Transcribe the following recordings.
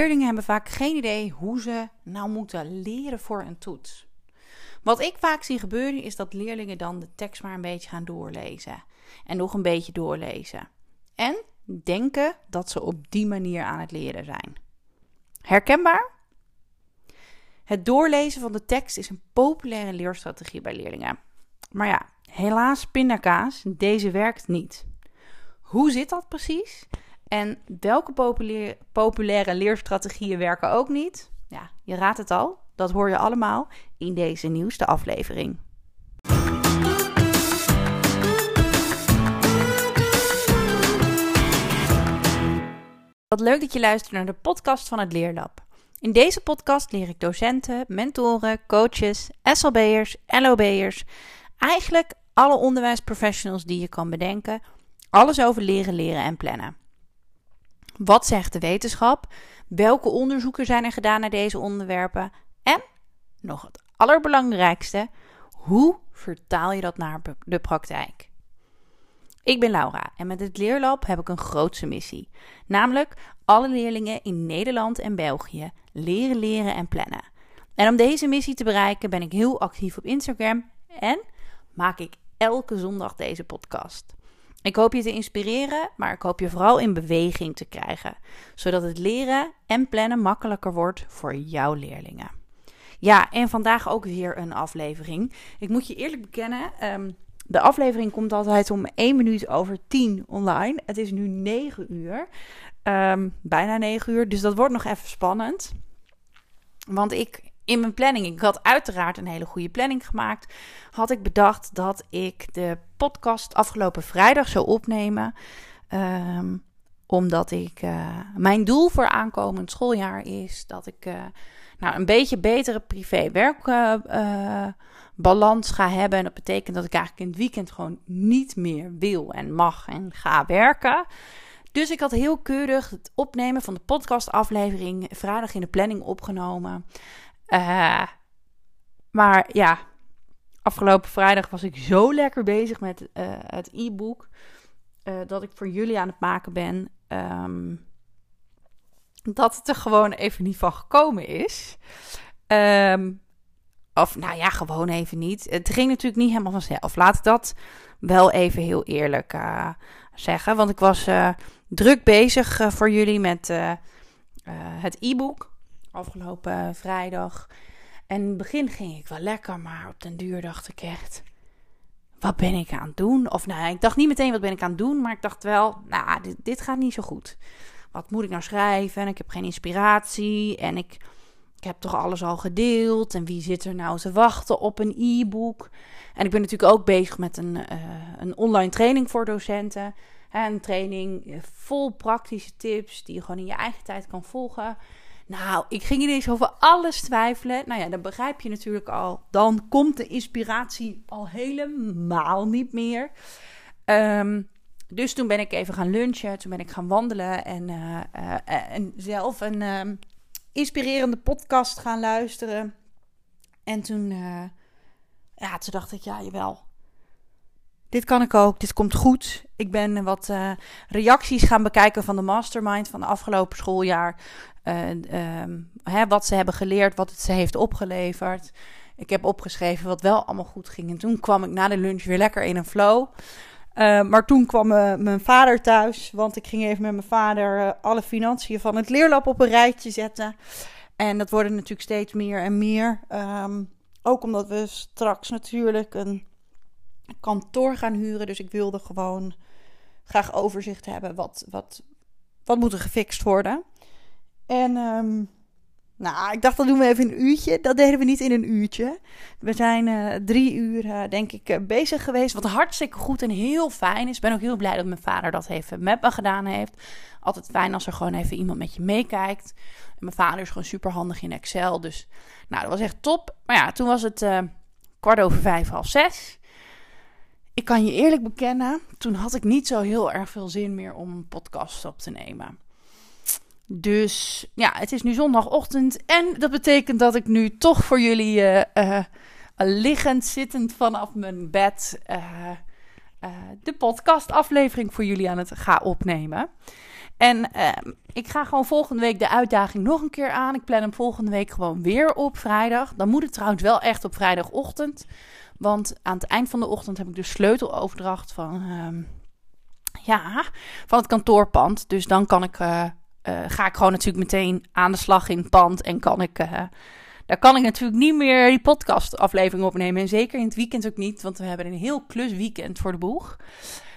Leerlingen hebben vaak geen idee hoe ze nou moeten leren voor een toets. Wat ik vaak zie gebeuren is dat leerlingen dan de tekst maar een beetje gaan doorlezen. En nog een beetje doorlezen. En denken dat ze op die manier aan het leren zijn. Herkenbaar? Het doorlezen van de tekst is een populaire leerstrategie bij leerlingen. Maar ja, helaas pindakaas, deze werkt niet. Hoe zit dat precies? En welke populaire, leerstrategieën werken ook niet? Ja, je raadt het al. Dat hoor je allemaal in deze nieuwste aflevering. Wat leuk dat je luistert naar de podcast van het Leerlab. In deze podcast leer ik docenten, mentoren, coaches, SLB'ers, LOB'ers, eigenlijk alle onderwijsprofessionals die je kan bedenken, alles over leren, leren en plannen. Wat zegt de wetenschap? Welke onderzoeken zijn er gedaan naar deze onderwerpen? En, nog het allerbelangrijkste, hoe vertaal je dat naar de praktijk? Ik ben Laura en met het Leerlab heb ik een grootse missie. Namelijk alle leerlingen in Nederland en België leren, leren en plannen. En om deze missie te bereiken ben ik heel actief op Instagram en maak ik elke zondag deze podcast. Ik hoop je te inspireren, maar ik hoop je vooral in beweging te krijgen, zodat het leren en plannen makkelijker wordt voor jouw leerlingen. Ja, en vandaag ook weer een aflevering. Ik moet je eerlijk bekennen, ehm, de aflevering komt altijd om 1 minuut over 10 online. Het is nu 9 uur, ehm, bijna 9 uur, dus dat wordt nog even spannend. Want ik in mijn planning, ik had uiteraard een hele goede planning gemaakt, had ik bedacht dat ik de podcast afgelopen vrijdag zou opnemen. Um, omdat ik, uh, mijn doel voor aankomend schooljaar is dat ik uh, nou, een beetje betere privé-werkbalans uh, ga hebben. En dat betekent dat ik eigenlijk in het weekend gewoon niet meer wil en mag en ga werken. Dus ik had heel keurig het opnemen van de podcastaflevering vrijdag in de planning opgenomen. Uh, maar ja, afgelopen vrijdag was ik zo lekker bezig met uh, het e-book. Uh, dat ik voor jullie aan het maken ben. Um, dat het er gewoon even niet van gekomen is. Um, of nou ja, gewoon even niet. Het ging natuurlijk niet helemaal vanzelf. Laat ik dat wel even heel eerlijk zeggen. Want ik was druk bezig voor jullie met het e-book afgelopen vrijdag. En in het begin ging ik wel lekker, maar op den duur dacht ik echt: wat ben ik aan het doen? Of nou, ik dacht niet meteen wat ben ik aan het doen, maar ik dacht wel: nou, dit, dit gaat niet zo goed. Wat moet ik nou schrijven? En ik heb geen inspiratie. En ik, ik heb toch alles al gedeeld. En wie zit er nou te wachten op een e-book? En ik ben natuurlijk ook bezig met een, uh, een online training voor docenten. Een training vol praktische tips die je gewoon in je eigen tijd kan volgen. Nou, ik ging ineens over alles twijfelen. Nou ja, dan begrijp je natuurlijk al. Dan komt de inspiratie al helemaal niet meer. Um, dus toen ben ik even gaan lunchen. Toen ben ik gaan wandelen. En, uh, uh, en zelf een uh, inspirerende podcast gaan luisteren. En toen, ja, toen dacht ik, ja, jawel. Dit kan ik ook, dit komt goed. Ik ben wat uh, reacties gaan bekijken van de mastermind van de afgelopen schooljaar. Uh, uh, hè, wat ze hebben geleerd, wat het ze heeft opgeleverd. Ik heb opgeschreven wat wel allemaal goed ging. En toen kwam ik na de lunch weer lekker in een flow. Uh, maar toen kwam mijn vader thuis, want ik ging even met mijn vader alle financiën van het leerlab op een rijtje zetten. En dat worden natuurlijk steeds meer en meer. Um, ook omdat we straks natuurlijk een kantoor gaan huren. Dus ik wilde gewoon graag overzicht hebben. Wat, wat, wat moet er gefixt worden? En um, nou, ik dacht dat doen we even een uurtje. Dat deden we niet in een uurtje. We zijn uh, drie uur, uh, denk ik, uh, bezig geweest. Wat hartstikke goed en heel fijn is. Ik ben ook heel blij dat mijn vader dat even met me gedaan heeft. Altijd fijn als er gewoon even iemand met je meekijkt. Mijn vader is gewoon super handig in Excel. Dus nou, dat was echt top. Maar ja, toen was het kwart over vijf, half zes. Ik kan je eerlijk bekennen, toen had ik niet zo heel erg veel zin meer om een podcast op te nemen. Dus ja, het is nu zondagochtend en dat betekent dat ik nu toch voor jullie uh, liggend, zittend vanaf mijn bed uh, de podcastaflevering voor jullie aan het ga opnemen. En ehm, ik ga gewoon volgende week de uitdaging nog een keer aan. Ik plan hem volgende week gewoon weer op vrijdag. Dan moet het trouwens wel echt op vrijdagochtend. Want aan het eind van de ochtend heb ik de sleuteloverdracht van, ehm, ja, van het kantoorpand. Dus dan kan ik, uh, ga ik gewoon natuurlijk meteen aan de slag in het pand. En kan ik, uh, daar kan ik natuurlijk niet meer die podcastaflevering opnemen. En zeker in het weekend ook niet, want we hebben een heel klus weekend voor de boeg.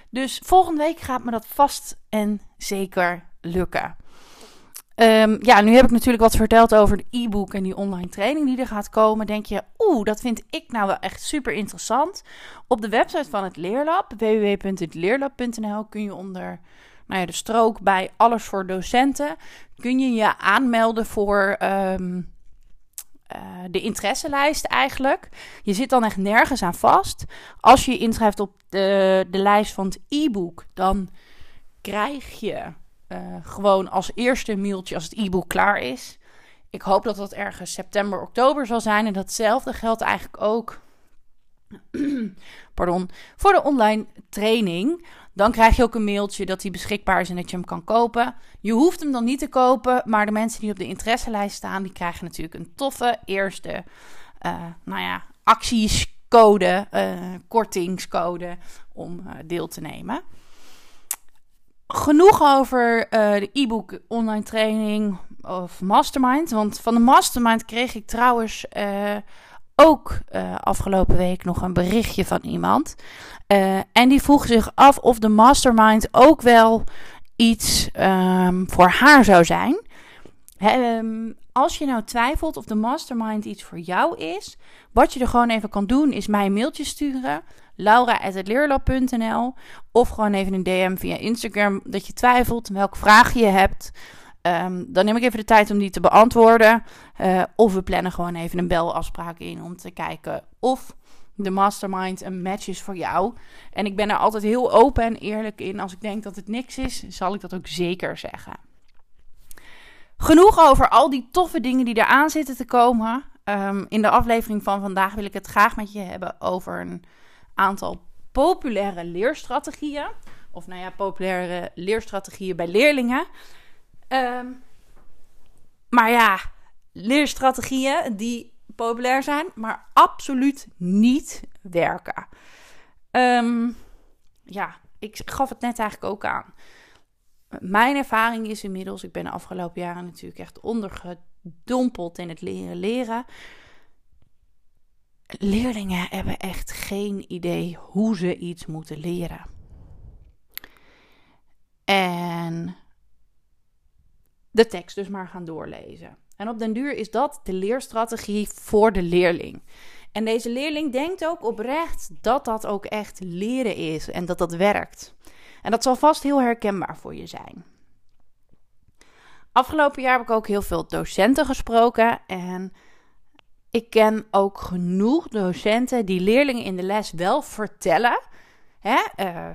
Dus volgende week gaat me dat vast en zeker lukken. Um, ja, nu heb ik natuurlijk wat verteld over de e-book en die online training die er gaat komen. Denk je, oeh, dat vind ik nou wel echt super interessant. Op de website van het Leerlab, www.hetleerlab.nl, kun je onder nou ja, de strook bij Alles voor Docenten, kun je je aanmelden voor um, uh, de interesselijst eigenlijk. Je zit dan echt nergens aan vast. Als je je inschrijft op de, de lijst van het e-book, dan krijg je uh, gewoon als eerste mailtje als het e-book klaar is. Ik hoop dat dat ergens september, oktober zal zijn. En datzelfde geldt eigenlijk ook pardon, voor de online training. Dan krijg je ook een mailtje dat die beschikbaar is en dat je hem kan kopen. Je hoeft hem dan niet te kopen, maar de mensen die op de interesselijst staan, die krijgen natuurlijk een toffe eerste, uh, nou ja, actiescode, uh, kortingscode om deel te nemen. Genoeg over de e-book online training of mastermind. Want van de mastermind kreeg ik trouwens ook uh, afgelopen week nog een berichtje van iemand. En die vroeg zich af of de mastermind ook wel iets um, voor haar zou zijn. Um, als je nou twijfelt of de mastermind iets voor jou is, wat je er gewoon even kan doen, is mij een mailtje sturen. Laura.leerlab.nl Of gewoon even een DM via Instagram dat je twijfelt, welke vraag je hebt. Um, dan neem ik even de tijd om die te beantwoorden. Uh, of we plannen gewoon even een belafspraak in om te kijken of de mastermind een match is voor jou. En ik ben er altijd heel open en eerlijk in. Als ik denk dat het niks is, zal ik dat ook zeker zeggen. Genoeg over al die toffe dingen die eraan zitten te komen. Um, in de aflevering van vandaag wil ik het graag met je hebben over een aantal populaire leerstrategieën. Of nou ja, populaire leerstrategieën bij leerlingen. Um, maar ja, leerstrategieën die populair zijn, maar absoluut niet werken. Um, ja, ik gaf het net eigenlijk ook aan. Mijn ervaring is inmiddels, ik ben de afgelopen jaren natuurlijk echt ondergedompeld in het leren leren. Leerlingen hebben echt geen idee hoe ze iets moeten leren. En de tekst dus maar gaan doorlezen. En op den duur is dat de leerstrategie voor de leerling. En deze leerling denkt ook oprecht dat dat ook echt leren is en dat dat werkt. En dat zal vast heel herkenbaar voor je zijn. Afgelopen jaar heb ik ook heel veel docenten gesproken en ik ken ook genoeg docenten die leerlingen in de les wel vertellen hè, uh,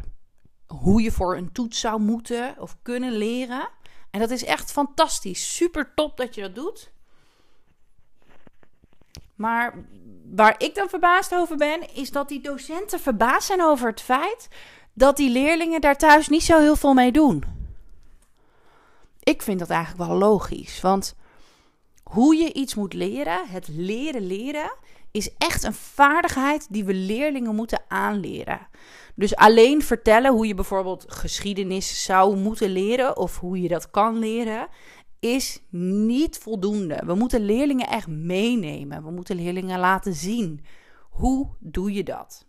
hoe je voor een toets zou moeten of kunnen leren. En dat is echt fantastisch. Super top dat je dat doet. Maar waar ik dan verbaasd over ben, is dat die docenten verbaasd zijn over het feit dat die leerlingen daar thuis niet zo heel veel mee doen. Ik vind dat eigenlijk wel logisch, want hoe je iets moet leren, het leren leren, is echt een vaardigheid die we leerlingen moeten aanleren. Dus alleen vertellen hoe je bijvoorbeeld geschiedenis zou moeten leren of hoe je dat kan leren, is niet voldoende. We moeten leerlingen echt meenemen. We moeten leerlingen laten zien. Hoe doe je dat?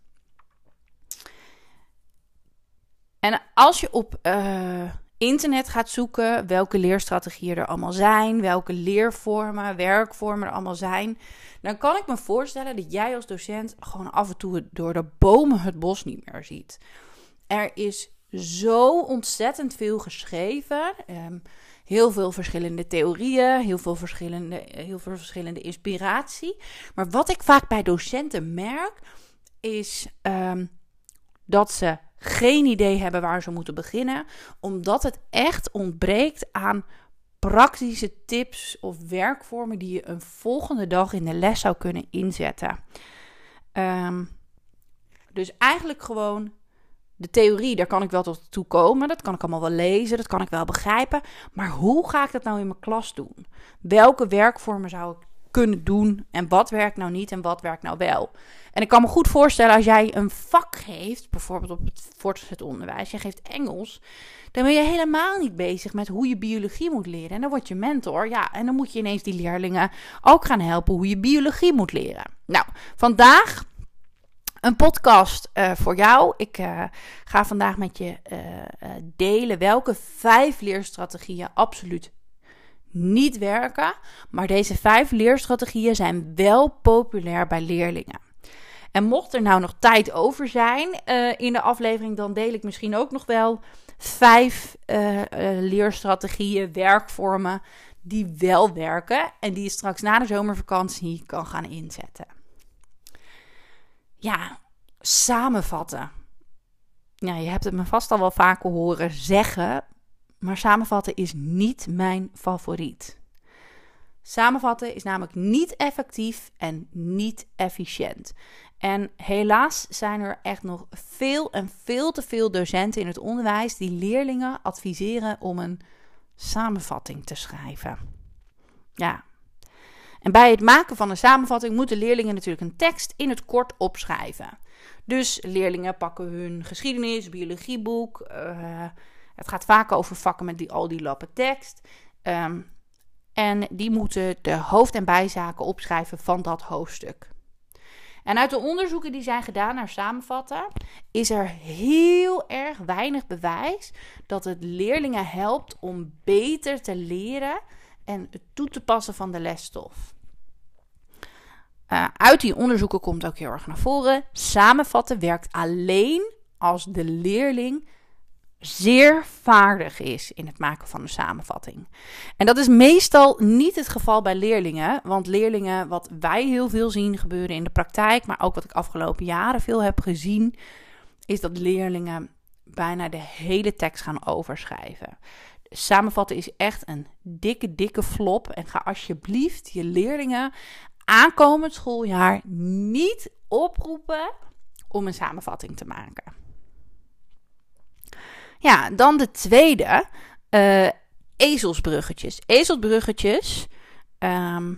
En als je op uh, internet gaat zoeken welke leerstrategieën er allemaal zijn, welke leervormen, werkvormen er allemaal zijn, dan kan ik me voorstellen dat jij als docent gewoon af en toe door de bomen het bos niet meer ziet. Er is zo ontzettend veel geschreven. Um, heel veel verschillende theorieën, heel veel verschillende, heel veel verschillende inspiratie. Maar wat ik vaak bij docenten merk, is um, dat ze geen idee hebben waar ze moeten beginnen, omdat het echt ontbreekt aan praktische tips of werkvormen die je een volgende dag in de les zou kunnen inzetten. Um, dus eigenlijk gewoon de theorie, daar kan ik wel tot toe komen. Dat kan ik allemaal wel lezen, dat kan ik wel begrijpen. Maar hoe ga ik dat nou in mijn klas doen? Welke werkvormen zou ik kunnen doen? En wat werkt nou niet en wat werkt nou wel? En ik kan me goed voorstellen als jij een vak geeft, bijvoorbeeld op het voortgezet onderwijs, je geeft Engels, dan ben je helemaal niet bezig met hoe je biologie moet leren. En dan word je mentor, ja, en dan moet je ineens die leerlingen ook gaan helpen hoe je biologie moet leren. Nou, vandaag een podcast uh, voor jou. Ik uh, ga vandaag met je uh, delen welke vijf leerstrategieën absoluut niet werken. Maar deze vijf leerstrategieën zijn wel populair bij leerlingen. En mocht er nou nog tijd over zijn in de aflevering, dan deel ik misschien ook nog wel vijf leerstrategieën, werkvormen die wel werken en die je straks na de zomervakantie kan gaan inzetten ja, samenvatten. Ja, je hebt het me vast al wel vaker horen zeggen, maar samenvatten is niet mijn favoriet. Samenvatten is namelijk niet effectief en niet efficiënt. En helaas zijn er echt nog veel en veel te veel docenten in het onderwijs die leerlingen adviseren om een samenvatting te schrijven. Ja, en bij het maken van een samenvatting moeten leerlingen natuurlijk een tekst in het kort opschrijven. Dus leerlingen pakken hun geschiedenis, biologieboek. Uh, het gaat vaak over vakken met die, al die lappen tekst. Um, en die moeten de hoofd- en bijzaken opschrijven van dat hoofdstuk. En uit de onderzoeken die zijn gedaan naar samenvatten, is er heel erg weinig bewijs dat het leerlingen helpt om beter te leren en het toe te passen van de lesstof. Uh, uit die onderzoeken komt ook heel erg naar voren. Samenvatten werkt alleen als de leerling zeer vaardig is in het maken van een samenvatting. En dat is meestal niet het geval bij leerlingen, want leerlingen, wat wij heel veel zien gebeuren in de praktijk, maar ook wat ik afgelopen jaren veel heb gezien, is dat leerlingen bijna de hele tekst gaan overschrijven samenvatten is echt een dikke, dikke flop. En ga alsjeblieft je leerlingen aankomend schooljaar niet oproepen om een samenvatting te maken. Ja, dan de tweede. Uh, ezelsbruggetjes. Ezelsbruggetjes ehm,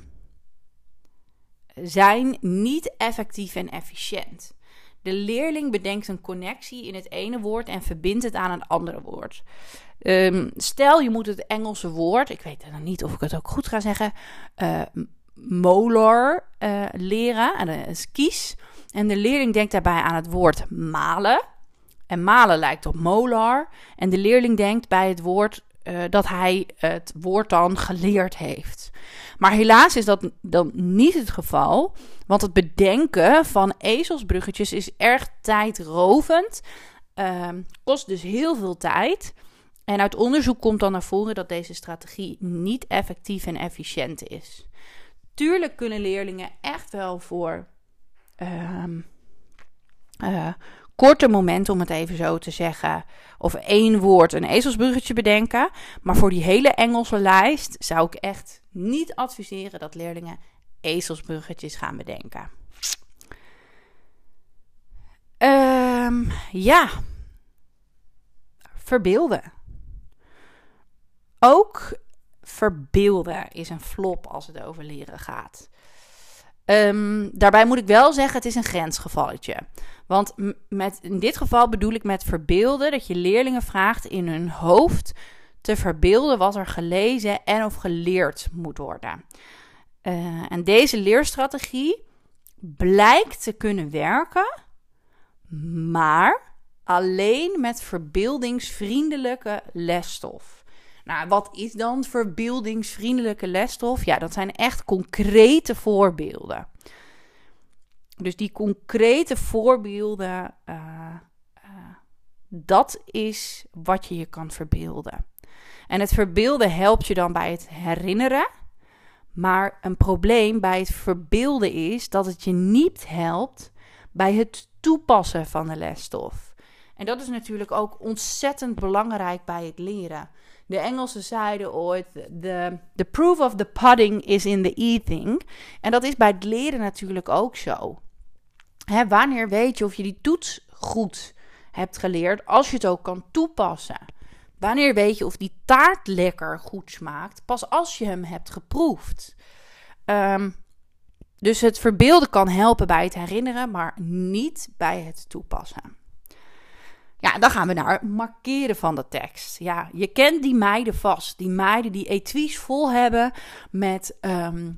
zijn niet effectief en efficiënt. De leerling bedenkt een connectie in het ene woord en verbindt het aan een andere woord. Um, stel, je moet het Engelse woord, ik weet dan niet of ik het ook goed ga zeggen, uh, molar uh, leren. En dat is kies. En de leerling denkt daarbij aan het woord malen. En malen lijkt op molar. En de leerling denkt bij het woord uh, dat hij het woord dan geleerd heeft. Maar helaas is dat dan niet het geval. Want het bedenken van ezelsbruggetjes is erg tijdrovend. Uh, kost dus heel veel tijd. En uit onderzoek komt dan naar voren dat deze strategie niet effectief en efficiënt is. Tuurlijk kunnen leerlingen echt wel voor uh, uh, korte momenten, om het even zo te zeggen, of één woord een ezelsbruggetje bedenken. Maar voor die hele Engelse lijst zou ik echt niet adviseren dat leerlingen ezelsbruggetjes gaan bedenken. Um, ja, verbeelden. Ook verbeelden is een flop als het over leren gaat. Um, daarbij moet ik wel zeggen, het is een grensgevalletje. Want met, in dit geval bedoel ik met verbeelden dat je leerlingen vraagt in hun hoofd te verbeelden wat er gelezen en of geleerd moet worden. Uh, en deze leerstrategie blijkt te kunnen werken, maar alleen met verbeeldingsvriendelijke lesstof. Nou, wat is dan verbeeldingsvriendelijke lesstof? Ja, dat zijn echt concrete voorbeelden. Dus die concrete voorbeelden, uh, uh, dat is wat je je kan verbeelden. En het verbeelden helpt je dan bij het herinneren. Maar een probleem bij het verbeelden is dat het je niet helpt bij het toepassen van de lesstof. En dat is natuurlijk ook ontzettend belangrijk bij het leren. De Engelsen zeiden ooit: the, the proof of the pudding is in the eating. En dat is bij het leren natuurlijk ook zo. Hè, wanneer weet je of je die toets goed hebt geleerd als je het ook kan toepassen? Wanneer weet je of die taart lekker goed smaakt? Pas als je hem hebt geproefd. Ehm, dus het verbeelden kan helpen bij het herinneren, maar niet bij het toepassen. Ja, dan gaan we naar markeren van de tekst. Ja, je kent die meiden vast. Die meiden die etuis vol hebben met ehm,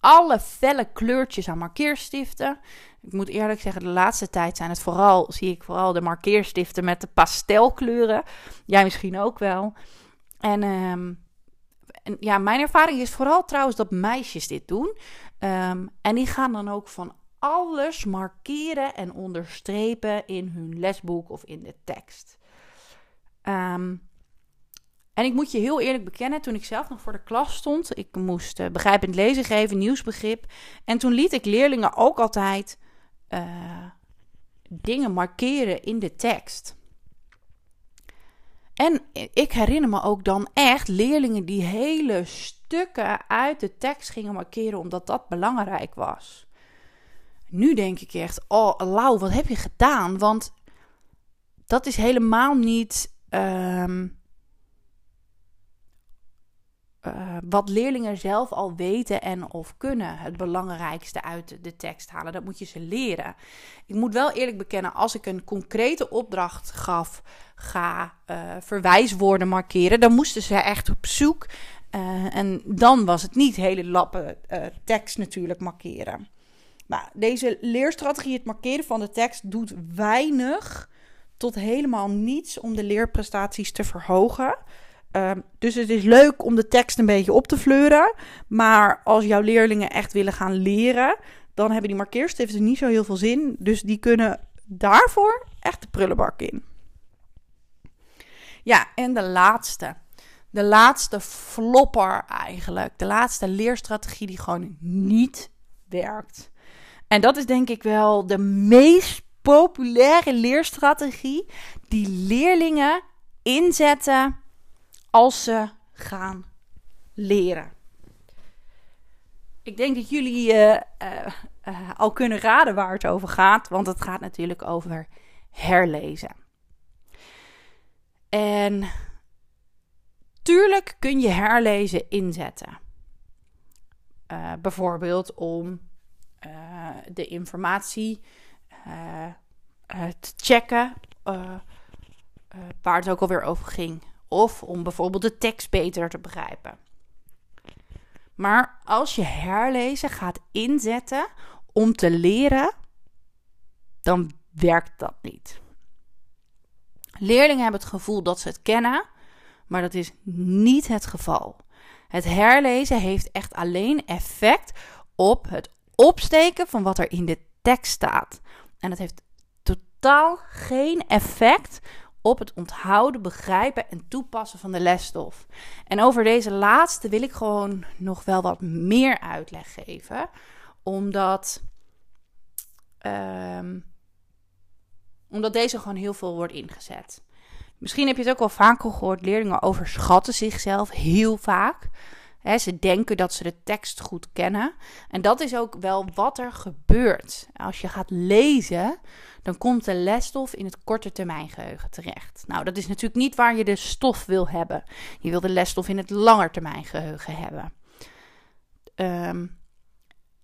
alle felle kleurtjes aan markeerstiften. Ik moet eerlijk zeggen, de laatste tijd zijn het vooral, zie ik vooral de markeerstiften met de pastelkleuren. Jij misschien ook wel. En, ehm, en ja, mijn ervaring is vooral trouwens dat meisjes dit doen. Ehm, en die gaan dan ook van alles markeren en onderstrepen in hun lesboek of in de tekst. Um, en ik moet je heel eerlijk bekennen, toen ik zelf nog voor de klas stond, ik moest uh, begrijpend lezen geven, nieuwsbegrip. En toen liet ik leerlingen ook altijd uh, dingen markeren in de tekst. En ik herinner me ook dan echt leerlingen die hele stukken uit de tekst gingen markeren, omdat dat belangrijk was. Nu denk ik echt, oh Lau, wat heb je gedaan? Want dat is helemaal niet. Um, uh, wat leerlingen zelf al weten en of kunnen het belangrijkste uit de tekst halen. Dat moet je ze leren. Ik moet wel eerlijk bekennen, als ik een concrete opdracht gaf, ga uh, verwijswoorden markeren, dan moesten ze echt op zoek. Uh, en dan was het niet hele lappen tekst natuurlijk markeren. Maar deze leerstrategie, het markeren van de tekst, doet weinig tot helemaal niets om de leerprestaties te verhogen. Ehm, dus het is leuk om de tekst een beetje op te fleuren. Maar als jouw leerlingen echt willen gaan leren, dan hebben die markeerstiften niet zo heel veel zin. Dus die kunnen daarvoor echt de prullenbak in. Ja, en de laatste. De laatste flopper eigenlijk. De laatste leerstrategie die gewoon niet werkt. En dat is denk ik wel de meest populaire leerstrategie die leerlingen inzetten als ze gaan leren. Ik denk dat jullie uh, al kunnen raden waar het over gaat, want het gaat natuurlijk over herlezen. En tuurlijk kun je herlezen inzetten. bijvoorbeeld om de informatie te checken waar het ook alweer over ging of om bijvoorbeeld de tekst beter te begrijpen. Maar als je herlezen gaat inzetten om te leren, dan werkt dat niet. Leerlingen hebben het gevoel dat ze het kennen, maar dat is niet het geval. Het herlezen heeft echt alleen effect op het opsteken van wat er in de tekst staat. En dat heeft totaal geen effect op het onthouden, begrijpen en toepassen van de lesstof. En over deze laatste wil ik gewoon nog wel wat meer uitleg geven, omdat, um, omdat deze gewoon heel veel wordt ingezet. Misschien heb je het ook wel vaker gehoord, leerlingen overschatten zichzelf heel vaak. Ze denken dat ze de tekst goed kennen. En dat is ook wel wat er gebeurt. Als je gaat lezen, dan komt de lesstof in het korte termijn geheugen terecht. Nou, dat is natuurlijk niet waar je de stof wil hebben. Je wil de lesstof in het termijn geheugen hebben. Um,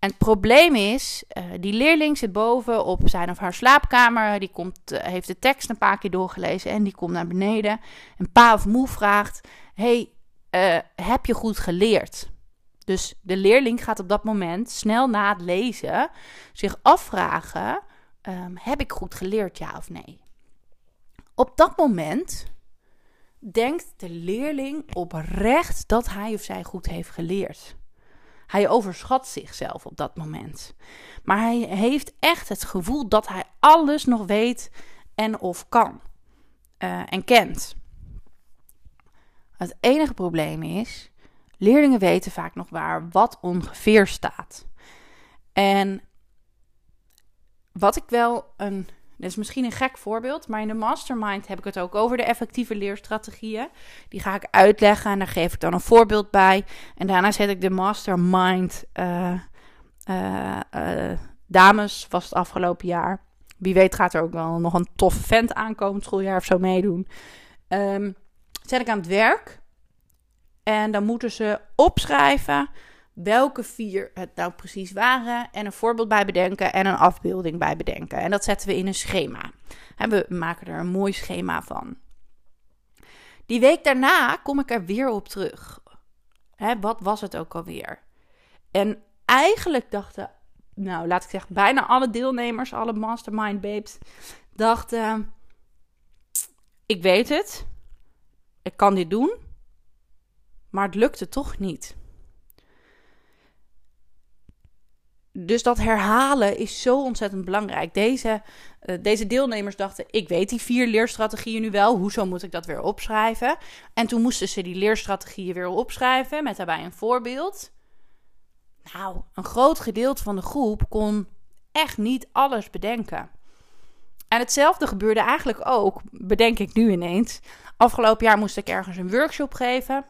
en het probleem is, uh, die leerling zit boven op zijn of haar slaapkamer. Die komt, uh, heeft de tekst een paar keer doorgelezen en die komt naar beneden. En pa of moe vraagt: Hey, uh, heb je goed geleerd? Dus de leerling gaat op dat moment, snel na het lezen, zich afvragen: um, heb ik goed geleerd, ja of nee? Op dat moment denkt de leerling oprecht dat hij of zij goed heeft geleerd. Hij overschat zichzelf op dat moment. Maar hij heeft echt het gevoel dat hij alles nog weet en of kan uh, en kent. Het enige probleem is, leerlingen weten vaak nog waar wat ongeveer staat. En wat ik wel een. Dit is misschien een gek voorbeeld, maar in de mastermind heb ik het ook over de effectieve leerstrategieën. Die ga ik uitleggen en daar geef ik dan een voorbeeld bij. En daarna zet ik de mastermind uh, uh, uh, dames, was het afgelopen jaar, wie weet gaat er ook wel nog een tof vent aankomend schooljaar of zo meedoen. Um, zet ik aan het werk. En dan moeten ze opschrijven welke vier het nou precies waren. En een voorbeeld bij bedenken en een afbeelding bij bedenken. En dat zetten we in een schema. En we maken er een mooi schema van. Die week daarna kom ik er weer op terug. Hè, wat was het ook alweer? En eigenlijk dachten, nou laat ik zeggen, bijna alle deelnemers, alle mastermind babes, dachten: ik weet het, ik kan dit doen, maar het lukte toch niet. Dus dat herhalen is zo ontzettend belangrijk. Deze, uh, deze deelnemers dachten: ik weet die vier leerstrategieën nu wel. Hoezo moet ik dat weer opschrijven? En toen moesten ze die leerstrategieën weer opschrijven met daarbij een voorbeeld. Nou, een groot gedeelte van de groep kon echt niet alles bedenken. En hetzelfde gebeurde eigenlijk ook, bedenk ik nu ineens. Afgelopen jaar moest ik ergens een workshop geven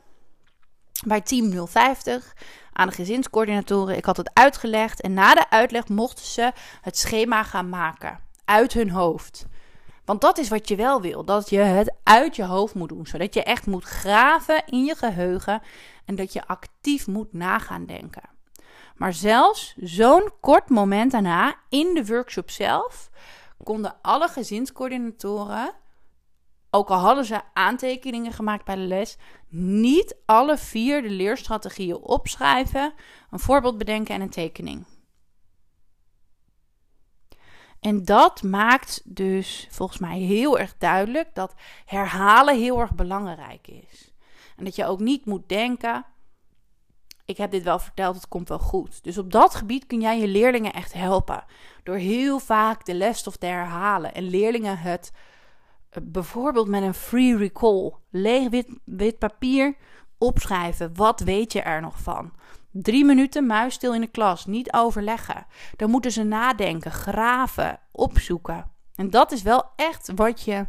bij Team 050 aan de gezinscoördinatoren. Ik had het uitgelegd en na de uitleg mochten ze het schema gaan maken uit hun hoofd. Want dat is wat je wel wil, dat je het uit je hoofd moet doen, zodat je echt moet graven in je geheugen en dat je actief moet nagaan denken. Maar zelfs zo'n kort moment daarna, in de workshop zelf, konden alle gezinscoördinatoren, ook al hadden ze aantekeningen gemaakt bij de les, niet alle vier de leerstrategieën opschrijven, een voorbeeld bedenken en een tekening. En dat maakt dus volgens mij heel erg duidelijk dat herhalen heel erg belangrijk is. En dat je ook niet moet denken: ik heb dit wel verteld, het komt wel goed. Dus op dat gebied kun jij je leerlingen echt helpen. Door heel vaak de lesstof te herhalen en leerlingen het eh, bijvoorbeeld met een free recall, leeg wit, papier, opschrijven. Wat weet je er nog van? Drie minuten muisstil in de klas, niet overleggen. Dan moeten ze nadenken, graven, opzoeken. En dat is wel echt wat je,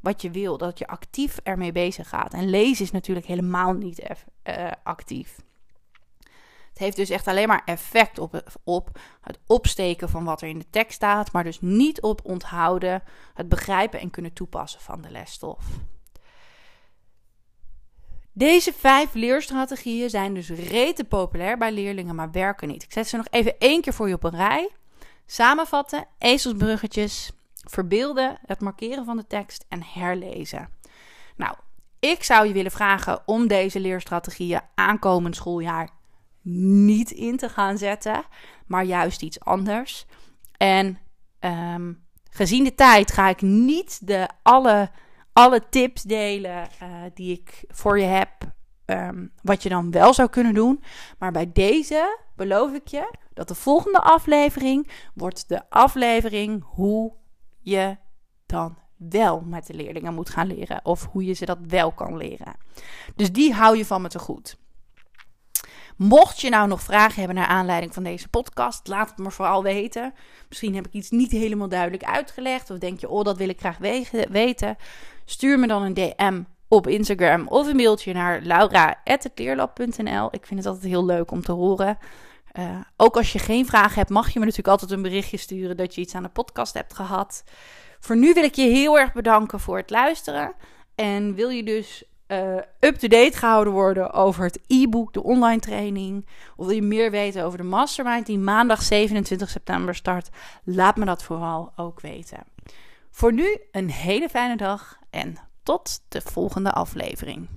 wat je wil, dat je actief ermee bezig gaat. En lezen is natuurlijk helemaal niet uh, actief. Het heeft dus echt alleen maar effect op, op het opsteken van wat er in de tekst staat, maar dus niet op onthouden, het begrijpen en kunnen toepassen van de lesstof. Deze vijf leerstrategieën zijn dus rete populair bij leerlingen, maar werken niet. Ik zet ze nog even één keer voor je op een rij. Samenvatten, ezelsbruggetjes, verbeelden, het markeren van de tekst en herlezen. Nou, ik zou je willen vragen om deze leerstrategieën aankomend schooljaar niet in te gaan zetten, maar juist iets anders. En um, gezien de tijd ga ik niet de alle, alle tips delen uh, die ik voor je heb, um, wat je dan wel zou kunnen doen. Maar bij deze beloof ik je dat de volgende aflevering wordt de aflevering hoe je dan wel met de leerlingen moet gaan leren. Of hoe je ze dat wel kan leren. Dus die hou je van me te goed. Mocht je nou nog vragen hebben naar aanleiding van deze podcast, laat het me vooral weten. Misschien heb ik iets niet helemaal duidelijk uitgelegd. Of denk je, oh, dat wil ik graag weten. Stuur me dan een DM op Instagram of een mailtje naar laura.leerlab.nl. Ik vind het altijd heel leuk om te horen. Uh, ook als je geen vragen hebt, mag je me natuurlijk altijd een berichtje sturen dat je iets aan de podcast hebt gehad. Voor nu wil ik je heel erg bedanken voor het luisteren. En wil je dus uh, up-to-date gehouden worden over het e-book, de online training. Of wil je meer weten over de mastermind die maandag 27 september start? Laat me dat vooral ook weten. Voor nu een hele fijne dag en tot de volgende aflevering.